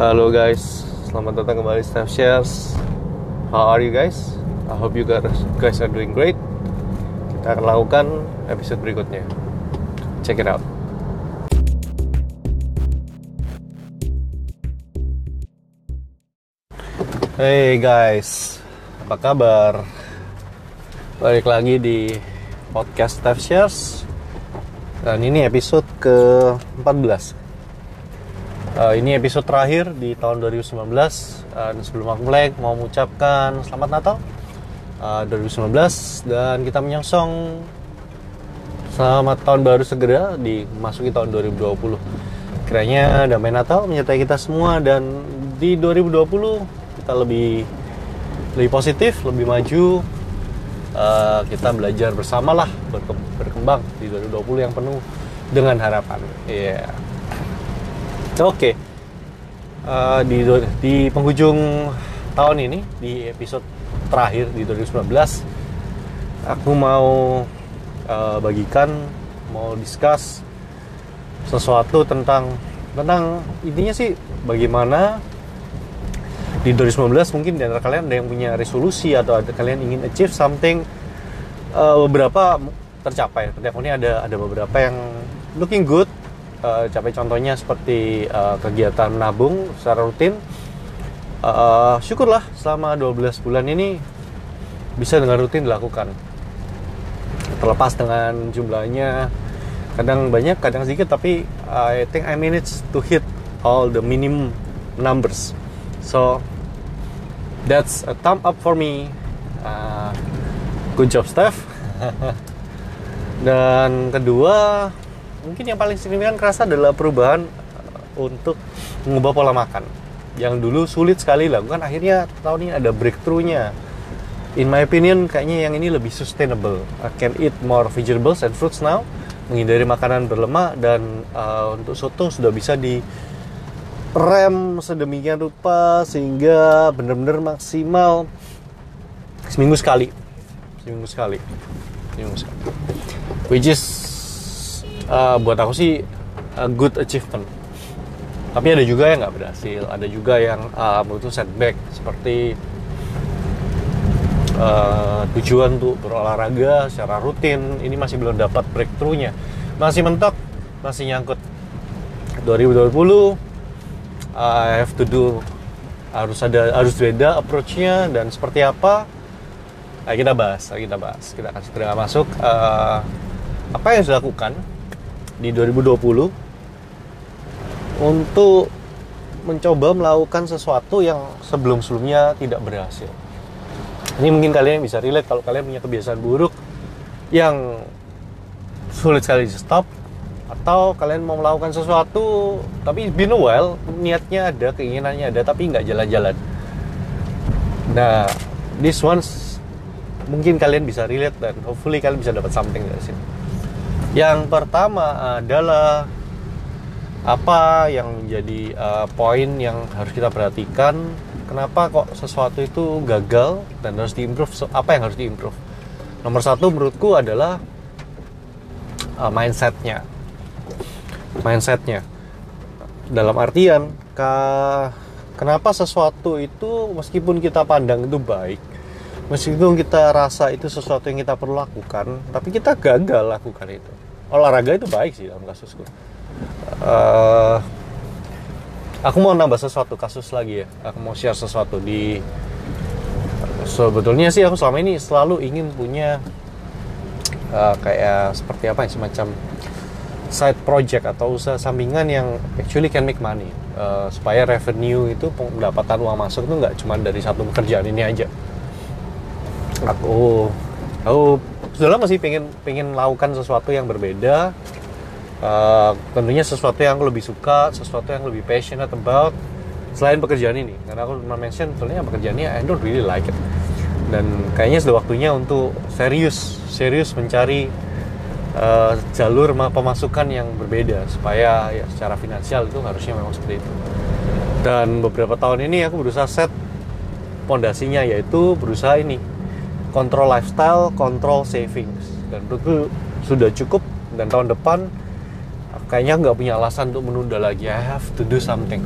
Halo guys, selamat datang kembali Staff Shares. How are you guys? I hope you guys guys are doing great. Kita akan lakukan episode berikutnya. Check it out. Hey guys, apa kabar? Balik lagi di podcast Staff Shares. Dan ini episode ke-14 Uh, ini episode terakhir di tahun 2019 uh, dan sebelum aku mulai mau mengucapkan selamat Natal. Uh, 2019 dan kita menyongsong. Selamat tahun baru segera di masuki tahun 2020 kiranya damai Natal menyertai kita semua dan di 2020 kita lebih lebih positif lebih maju. Uh, kita belajar bersamalah berkembang di 2020 yang penuh dengan harapan. Iya. yeah. Oke, okay. uh, di di penghujung tahun ini di episode terakhir di 2019, aku mau uh, bagikan, mau discuss sesuatu tentang tentang intinya sih bagaimana di 2019 mungkin di antara kalian ada yang punya resolusi atau ada kalian ingin achieve something uh, beberapa tercapai. Setiap ini ada ada beberapa yang looking good uh, capai contohnya seperti uh, kegiatan menabung secara rutin. Uh, syukurlah selama 12 bulan ini bisa dengan rutin dilakukan. Terlepas dengan jumlahnya kadang banyak kadang sedikit tapi I think I managed to hit all the minimum numbers. So that's a thumb up for me. Uh, good job Steph. Dan kedua mungkin yang paling signifikan kerasa adalah perubahan uh, untuk mengubah pola makan. Yang dulu sulit sekali lakukan akhirnya tahun ini ada breakthroughnya. In my opinion kayaknya yang ini lebih sustainable. I can eat more vegetables and fruits now menghindari makanan berlemak dan uh, untuk soto sudah bisa di rem sedemikian rupa sehingga benar-benar maksimal seminggu sekali. Seminggu sekali. Seminggu sekali. Which is uh, buat aku sih a good achievement. Tapi ada juga yang nggak berhasil ada juga yang uh, butuh setback seperti uh, tujuan untuk berolahraga secara rutin. Ini masih belum dapat breakthroughnya. Masih mentok masih nyangkut. 2020 uh, I have to do harus ada harus beda approachnya dan seperti apa? Ayo kita bahas, kita bahas. Kita akan segera masuk uh, apa yang harus dilakukan di 2020 untuk mencoba melakukan sesuatu yang sebelum-sebelumnya tidak berhasil. Ini mungkin kalian bisa relate kalau kalian punya kebiasaan buruk yang sulit sekali di stop atau kalian mau melakukan sesuatu tapi been a while niatnya ada keinginannya ada tapi nggak jalan-jalan nah this ones mungkin kalian bisa relate dan hopefully kalian bisa dapat something dari sini yang pertama adalah apa yang menjadi uh, poin yang harus kita perhatikan. Kenapa kok sesuatu itu gagal dan harus diimprove? Apa yang harus diimprove? Nomor satu menurutku adalah uh, mindsetnya. Mindsetnya. Dalam artian, ke, kenapa sesuatu itu meskipun kita pandang itu baik, meskipun kita rasa itu sesuatu yang kita perlu lakukan tapi kita gagal lakukan itu. Olahraga itu baik sih dalam kasusku. Uh, aku mau nambah sesuatu kasus lagi ya. Aku mau share sesuatu di sebetulnya sih aku selama ini selalu ingin punya uh, kayak seperti apa ya semacam side project atau usaha sampingan yang actually can make money. Uh, supaya revenue itu pendapatan uang masuk itu nggak cuma dari satu pekerjaan ini aja aku aku sudah lama sih pengen pengen lakukan sesuatu yang berbeda. Uh, tentunya sesuatu yang aku lebih suka sesuatu yang lebih passionate about selain pekerjaan ini. Karena aku pernah mention sebenarnya pekerjaan ini I don't really like it. Dan kayaknya sudah waktunya untuk serius serius mencari uh, jalur pemasukan yang berbeda. Supaya ya secara finansial itu harusnya memang seperti itu. Dan beberapa tahun ini aku berusaha set pondasinya yaitu berusaha ini kontrol lifestyle, kontrol savings. Dan itu sudah cukup dan tahun depan kayaknya nggak punya alasan untuk menunda lagi. I have to do something.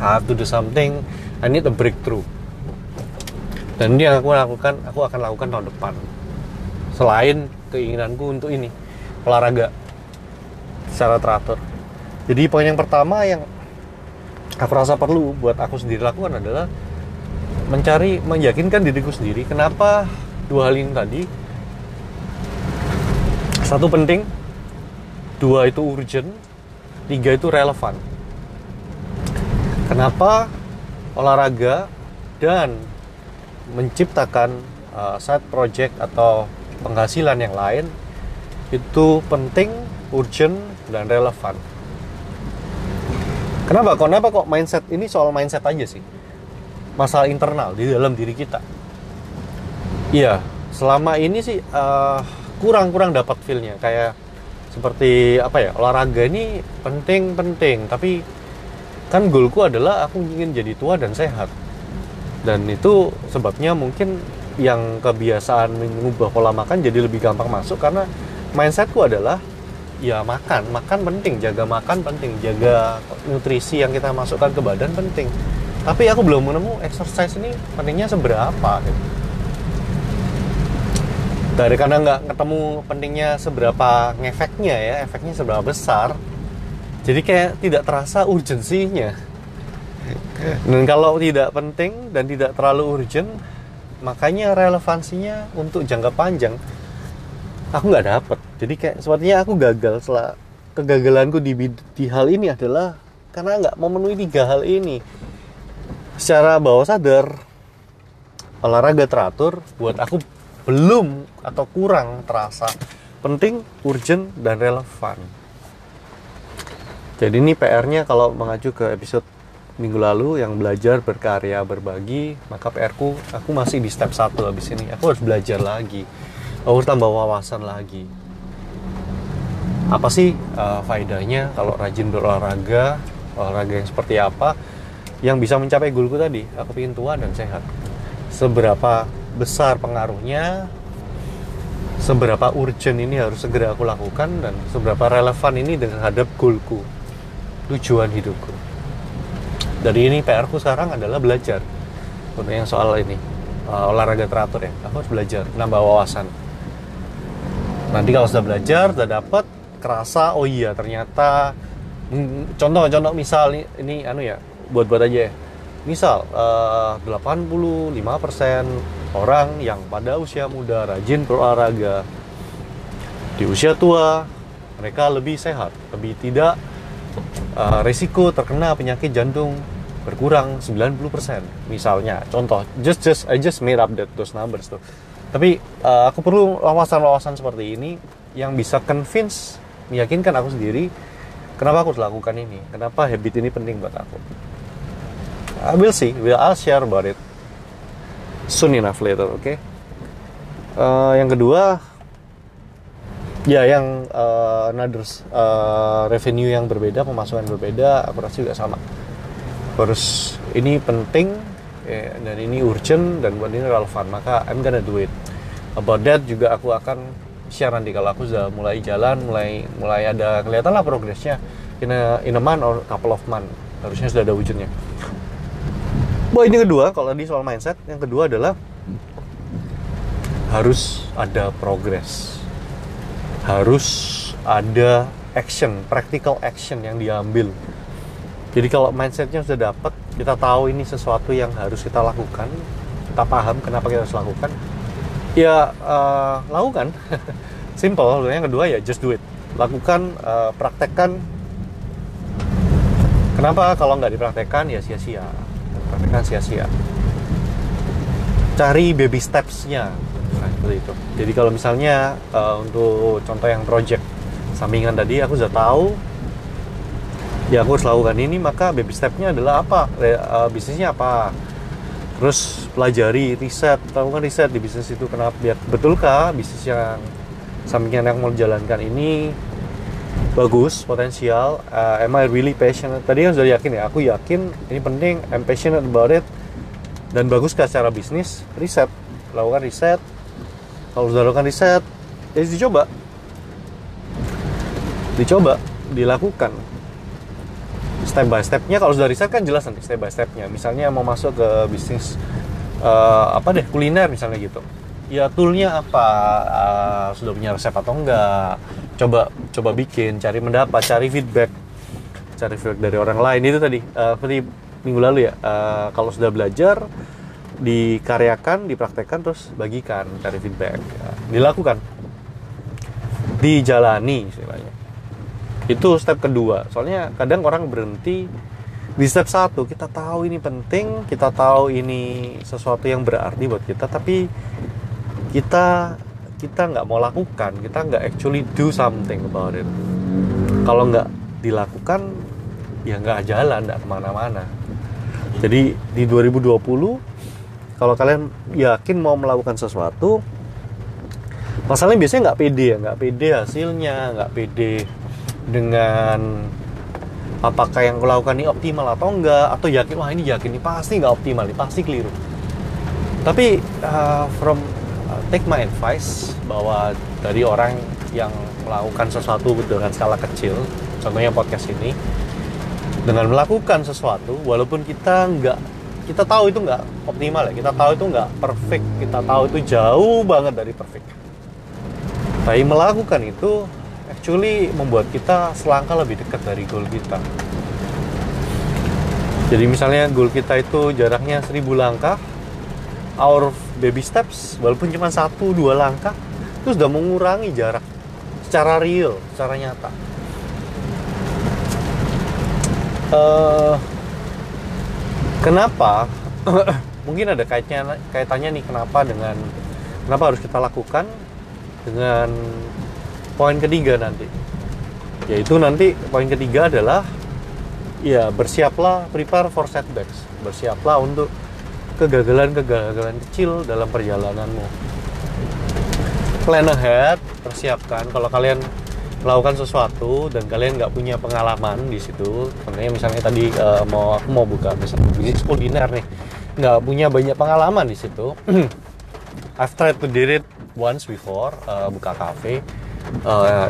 I have to do something I need a breakthrough dan ini yang aku lakukan aku akan lakukan tahun depan selain keinginanku untuk ini olahraga secara teratur jadi poin yang pertama yang aku rasa perlu buat aku sendiri lakukan adalah mencari meyakinkan diriku sendiri kenapa dua hal ini tadi satu penting dua itu urgent tiga itu relevan kenapa olahraga dan menciptakan uh, side project atau penghasilan yang lain itu penting, urgent, dan relevan. Kenapa? Kenapa kok mindset ini soal mindset aja sih? Masalah internal di dalam diri kita. Iya, selama ini sih uh, kurang-kurang dapat feelnya. Kayak seperti apa ya olahraga ini penting-penting tapi kan goalku adalah aku ingin jadi tua dan sehat. Dan itu sebabnya mungkin yang kebiasaan mengubah pola makan jadi lebih gampang masuk karena mindsetku adalah ya makan. Makan penting jaga makan penting jaga nutrisi yang kita masukkan ke badan penting tapi aku belum menemu exercise ini pentingnya seberapa gitu. dari karena nggak ketemu pentingnya seberapa ngefeknya ya efeknya seberapa besar jadi kayak tidak terasa urgensinya dan kalau tidak penting dan tidak terlalu urgent, makanya relevansinya untuk jangka panjang aku nggak dapet. Jadi kayak sepertinya aku gagal setelah kegagalanku di, di hal ini adalah karena nggak memenuhi tiga hal ini. Secara bawah sadar olahraga teratur buat aku belum atau kurang terasa penting, urgent, dan relevan. Jadi ini PR-nya kalau mengacu ke episode minggu lalu yang belajar berkarya berbagi maka PR ku aku masih di step satu habis ini. Aku harus belajar lagi aku harus tambah wawasan lagi. Apa sih uh, faedahnya kalau rajin berolahraga olahraga yang seperti apa yang bisa mencapai goalku tadi aku ingin tua dan sehat. Seberapa besar pengaruhnya seberapa urgent ini harus segera aku lakukan dan seberapa relevan ini dengan hadap goalku tujuan hidupku. Dari ini PR ku sekarang adalah belajar. Untuk yang soal ini uh, olahraga teratur ya aku harus belajar nambah wawasan. Nanti kalau sudah belajar sudah dapat kerasa oh iya ternyata contoh-contoh misal ini, ini anu ya buat-buat aja. Misal uh, 85% orang yang pada usia muda rajin berolahraga di usia tua mereka lebih sehat lebih tidak uh, resiko terkena penyakit jantung berkurang 90% misalnya contoh just just I just made up that those numbers tuh. Tapi uh, aku perlu wawasan-wawasan seperti ini yang bisa convince meyakinkan aku sendiri kenapa aku harus lakukan ini? Kenapa habit ini penting buat aku I will see. Will I'll share about it. Soon enough later oke okay? uh, yang kedua ya yang uh, another uh, revenue yang berbeda pemasukan berbeda aku rasa juga sama. Harus ini penting ya, dan ini urgent dan buat ini relevan. Maka I'm gonna do it. About that juga aku akan share nanti. Kalau aku sudah mulai jalan mulai mulai ada kelihatan lah progresnya in a, in a month or couple of month. Harusnya sudah ada wujudnya Boy ini kedua kalau di soal mindset yang kedua adalah harus ada progres harus ada action, practical action yang diambil. Jadi kalau mindsetnya sudah dapat, kita tahu ini sesuatu yang harus kita lakukan, kita paham kenapa kita harus lakukan, ya uh, lakukan. Simple. Yang kedua ya just do it. Lakukan, uh, praktekkan. Kenapa kalau nggak dipraktekkan ya sia-sia. Praktekkan sia-sia. Cari baby steps-nya. Nah itu. Jadi kalau misalnya uh, untuk contoh yang project sampingan tadi aku sudah tahu. Ya aku harus lakukan ini maka baby stepnya adalah apa? Uh, bisnisnya apa? Terus pelajari riset. Lakukan riset di bisnis itu kenapa? Biar betulkah bisnis yang sampingan yang mau jalankan ini bagus potensial uh, am I really passionate? Tadi kan sudah yakin ya aku yakin ini penting I'm passionate about it. Dan bagus secara bisnis? Riset. Lakukan riset. Kalau sudah lakukan riset ya dicoba. Dicoba dilakukan. Step by stepnya kalau sudah riset kan jelas nanti step by stepnya. Misalnya mau masuk ke bisnis uh, apa deh kuliner misalnya gitu. Ya toolnya apa? Uh, sudah punya resep atau enggak coba coba bikin cari mendapat cari feedback cari feedback dari orang lain. Itu tadi uh, minggu lalu ya uh, kalau sudah belajar dikaryakan dipraktekkan terus bagikan cari feedback. Ya, dilakukan. Dijalani istilahnya. Itu step kedua. Soalnya kadang orang berhenti di step satu. Kita tahu ini penting kita tahu ini sesuatu yang berarti buat kita tapi kita kita nggak mau lakukan kita nggak actually do something about it. Kalau nggak dilakukan ya nggak jalan nggak ke mana-mana. Jadi di 2020 kalau kalian yakin mau melakukan sesuatu masalahnya biasanya nggak pede ya nggak pede hasilnya nggak pede dengan apakah yang kulakukan ini optimal atau enggak atau yakin wah ini yakin ini pasti nggak optimal ini pasti keliru. Tapi uh, from take my advice bahwa dari orang yang melakukan sesuatu dengan skala kecil, contohnya podcast ini, dengan melakukan sesuatu, walaupun kita nggak kita tahu itu nggak optimal ya, kita tahu itu nggak perfect, kita tahu itu jauh banget dari perfect. Tapi melakukan itu actually membuat kita selangkah lebih dekat dari goal kita. Jadi misalnya goal kita itu jaraknya 1000 langkah, our baby steps walaupun cuma satu dua langkah itu sudah mengurangi jarak secara real secara nyata. Uh, kenapa? Mungkin ada kaitnya kaitannya nih kenapa dengan kenapa harus kita lakukan dengan poin ketiga nanti? Yaitu nanti poin ketiga adalah ya bersiaplah prepare for setbacks. Bersiaplah untuk kegagalan-kegagalan kecil dalam perjalananmu. Plan ahead, persiapkan. Kalau kalian melakukan sesuatu dan kalian nggak punya pengalaman di situ, contohnya misalnya tadi uh, mau aku mau buka misalnya bisnis kuliner nih, nggak punya banyak pengalaman di situ. I've tried to did it once before, uh, buka cafe, uh,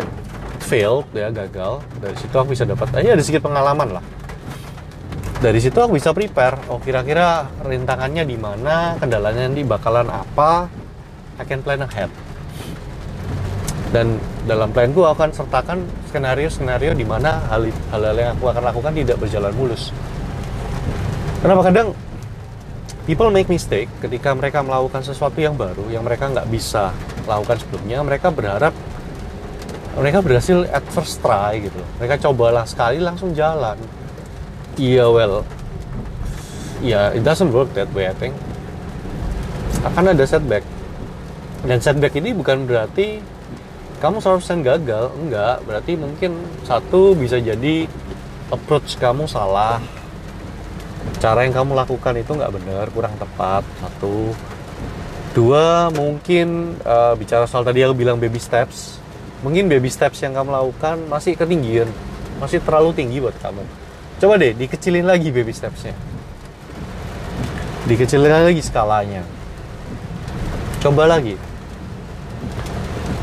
failed ya gagal. Dari situ aku bisa dapat, aja ada sedikit pengalaman lah dari situ aku bisa prepare. Oh kira-kira rintangannya di mana kendalanya nanti bakalan apa? I can plan ahead. Dan dalam plan gue akan sertakan skenario-skenario di mana hal-hal yang aku akan lakukan tidak berjalan mulus. Kenapa kadang people make mistake ketika mereka melakukan sesuatu yang baru yang mereka nggak bisa lakukan sebelumnya? Mereka berharap mereka berhasil at first try gitu. Mereka cobalah sekali langsung jalan yeah, well, yeah, it doesn't work that way I think. Akan ada setback. Dan setback ini bukan berarti kamu 100% gagal, enggak. Berarti mungkin satu bisa jadi approach kamu salah. Cara yang kamu lakukan itu nggak benar, kurang tepat. Satu. Dua, mungkin uh, bicara soal tadi aku bilang baby steps. Mungkin baby steps yang kamu lakukan masih ketinggian, masih terlalu tinggi buat kamu Coba deh dikecilin lagi baby stepsnya. Dikecilin lagi skalanya. Coba lagi.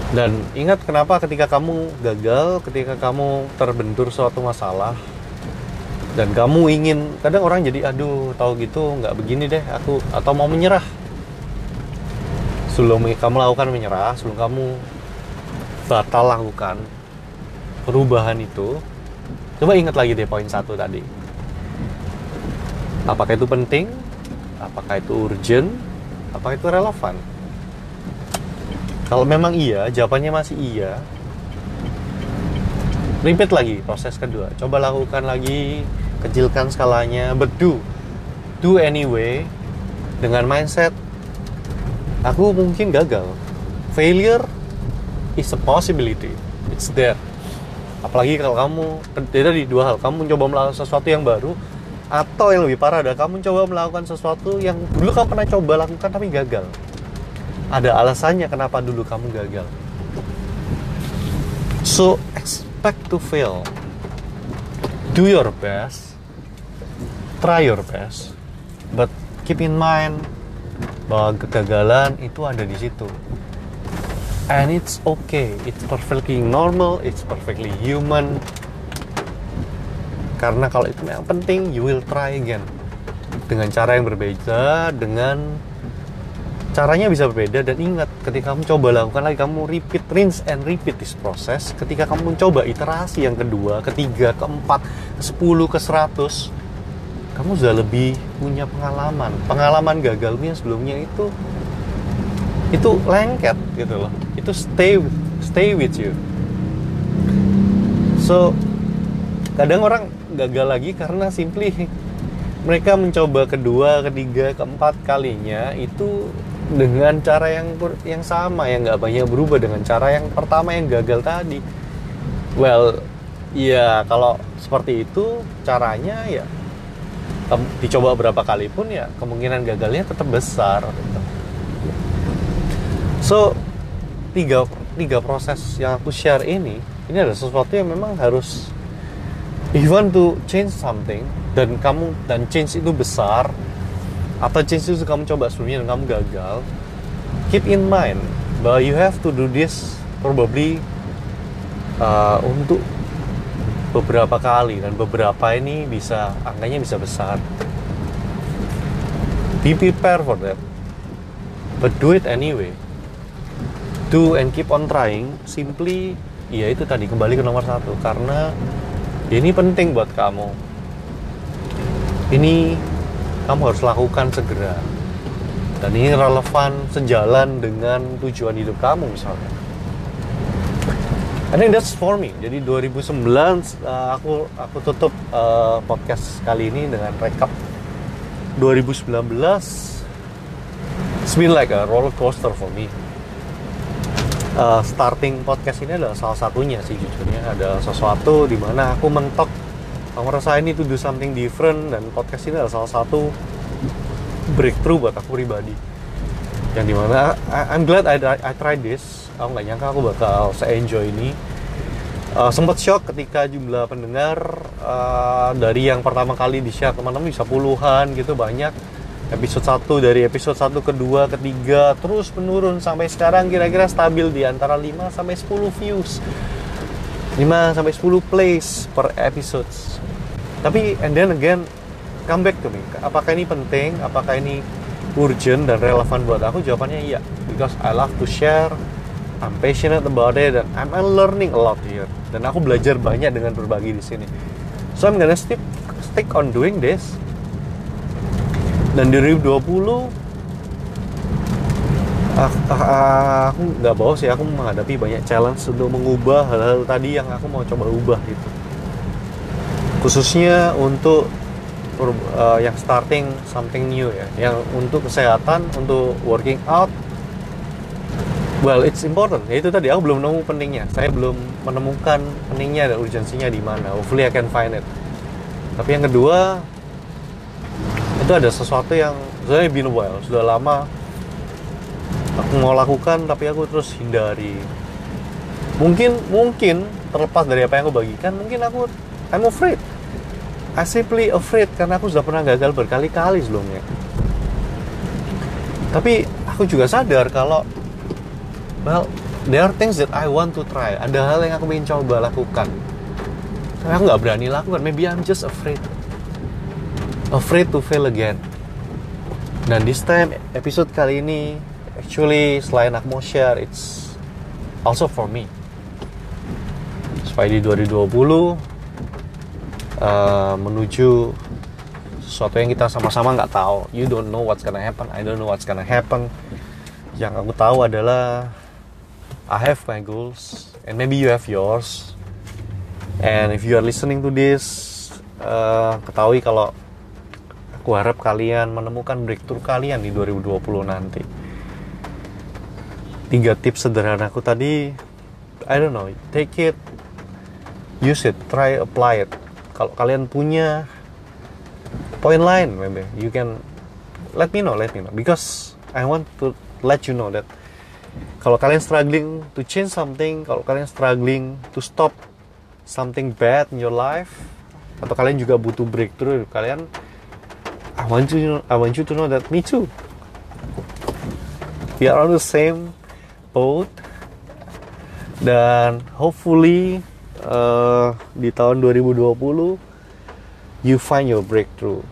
Dan ingat kenapa ketika kamu gagal, ketika kamu terbentur suatu masalah, dan kamu ingin, kadang orang jadi, aduh, tahu gitu, nggak begini deh, aku atau mau menyerah. Sebelum kamu lakukan menyerah, sebelum kamu batal lakukan perubahan itu, Coba ingat lagi deh poin satu tadi. Apakah itu penting? Apakah itu urgent? Apakah itu relevan? Kalau memang iya, jawabannya masih iya. Repeat lagi proses kedua. Coba lakukan lagi, kecilkan skalanya, but do. Do anyway dengan mindset aku mungkin gagal. Failure is a possibility. It's there apalagi kalau kamu beda di dua hal. Kamu mencoba melakukan sesuatu yang baru atau yang lebih parah adalah kamu coba melakukan sesuatu yang dulu kamu pernah coba lakukan tapi gagal. Ada alasannya kenapa dulu kamu gagal. So expect to fail. Do your best. Try your best. But keep in mind bahwa kegagalan itu ada di situ and it's okay. It's perfectly normal. It's perfectly human. Karena kalau itu yang penting you will try again. Dengan cara yang berbeda dengan caranya bisa berbeda. Dan ingat ketika kamu coba lakukan lagi kamu repeat rinse and repeat this process. Ketika kamu mencoba iterasi yang kedua ketiga keempat ke sepuluh ke seratus kamu sudah lebih punya pengalaman. Pengalaman gagalnya sebelumnya itu itu lengket gitu loh itu stay stay with you so kadang orang gagal lagi karena simply mereka mencoba kedua, ketiga, keempat kalinya itu dengan cara yang yang sama yang nggak banyak berubah dengan cara yang pertama yang gagal tadi. Well, ya kalau seperti itu caranya ya dicoba berapa kali pun ya kemungkinan gagalnya tetap besar. Gitu. So tiga tiga proses yang aku share ini ini ada sesuatu yang memang harus if you want to change something dan kamu dan change itu besar atau change itu kamu coba sebelumnya dan kamu gagal keep in mind bahwa you have to do this probably uh, untuk beberapa kali dan beberapa ini bisa angkanya bisa besar. Be prepared for that but do it anyway do and keep on trying simply ya itu tadi kembali ke nomor satu. Karena ini penting buat kamu. Ini kamu harus lakukan segera. Dan ini relevan sejalan dengan tujuan hidup kamu misalnya. I think that's for me. Jadi 2009 uh, aku aku tutup uh, podcast kali ini dengan rekap 2019 it's been like a roller coaster for me uh, starting podcast ini adalah salah satunya sih jujurnya. Ada sesuatu di mana aku mentok. Aku merasa ini to do something different dan podcast ini adalah salah satu breakthrough buat aku pribadi. Yang di mana I, I'm glad I, I, tried this. Aku nggak nyangka aku bakal se enjoy ini. Uh, sempat shock ketika jumlah pendengar uh, dari yang pertama kali di share teman-teman bisa puluhan gitu banyak episode 1 dari episode 1 ke 2 ke 3 terus menurun sampai sekarang kira-kira stabil di antara 5 sampai 10 views. 5 sampai 10 plays per episode. Tapi and then again come back to me. Apakah ini penting? Apakah ini urgent dan relevan buat aku? Jawabannya iya. Because I love to share. I'm passionate about it dan I'm learning a lot here. Dan aku belajar banyak dengan berbagi di sini. So I'm gonna stick stick on doing this dan di 2020 ah, ah, ah, aku nggak bawa sih aku menghadapi banyak challenge untuk mengubah hal-hal tadi yang aku mau coba ubah gitu. Khususnya untuk uh, yang starting something new ya yang untuk kesehatan untuk working out. Well it's important. Ya itu tadi aku belum nemu pentingnya. Saya belum menemukan pentingnya dan urgensinya di mana. Hopefully I can find it. Tapi yang kedua itu ada sesuatu yang sebenarnya been a while sudah lama aku mau lakukan tapi aku terus hindari. Mungkin mungkin terlepas dari apa yang aku bagikan mungkin aku I'm afraid. I simply afraid karena aku sudah pernah gagal berkali-kali sebelumnya. Tapi aku juga sadar kalau well there are things that I want to try. Ada hal yang aku ingin coba lakukan. Tapi aku nggak berani lakukan. Maybe I'm just afraid afraid to fail again dan this time episode kali ini actually selain aku mau share it's also for me. Supaya di 2020 uh, menuju sesuatu yang kita sama-sama nggak tahu. You don't know what's gonna happen. I don't know what's gonna happen. Yang aku tahu adalah I have my goals and maybe you have yours. And if you are listening to this uh, ketahui kalau Aku harap kalian menemukan breakthrough kalian di 2020 nanti. Tiga tips sederhana aku tadi, I don't know, take it, use it, try apply it. Kalau kalian punya point lain, maybe you can let me know, let me know, because I want to let you know that kalau kalian struggling to change something, kalau kalian struggling to stop something bad in your life, atau kalian juga butuh breakthrough, kalian I want you to know, I want you to know that me too. We are on the same boat. Dan hopefully uh, di tahun 2020 you find your breakthrough.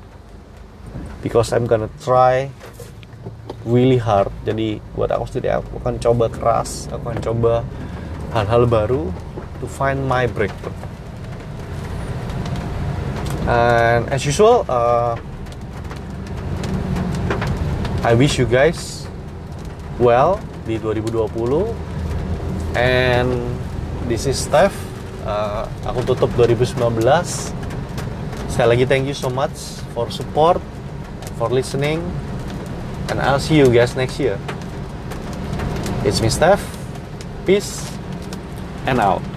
Because I'm gonna try really hard. Jadi buat aku sendiri aku akan coba keras. Aku akan coba hal-hal baru to find my breakthrough. And as usual uh, I wish you guys well di 2020 and this is Steph. Uh, aku tutup 2019 sekali lagi thank you so much for support for listening. And I'll see you guys next year. It's me Steph. Peace and out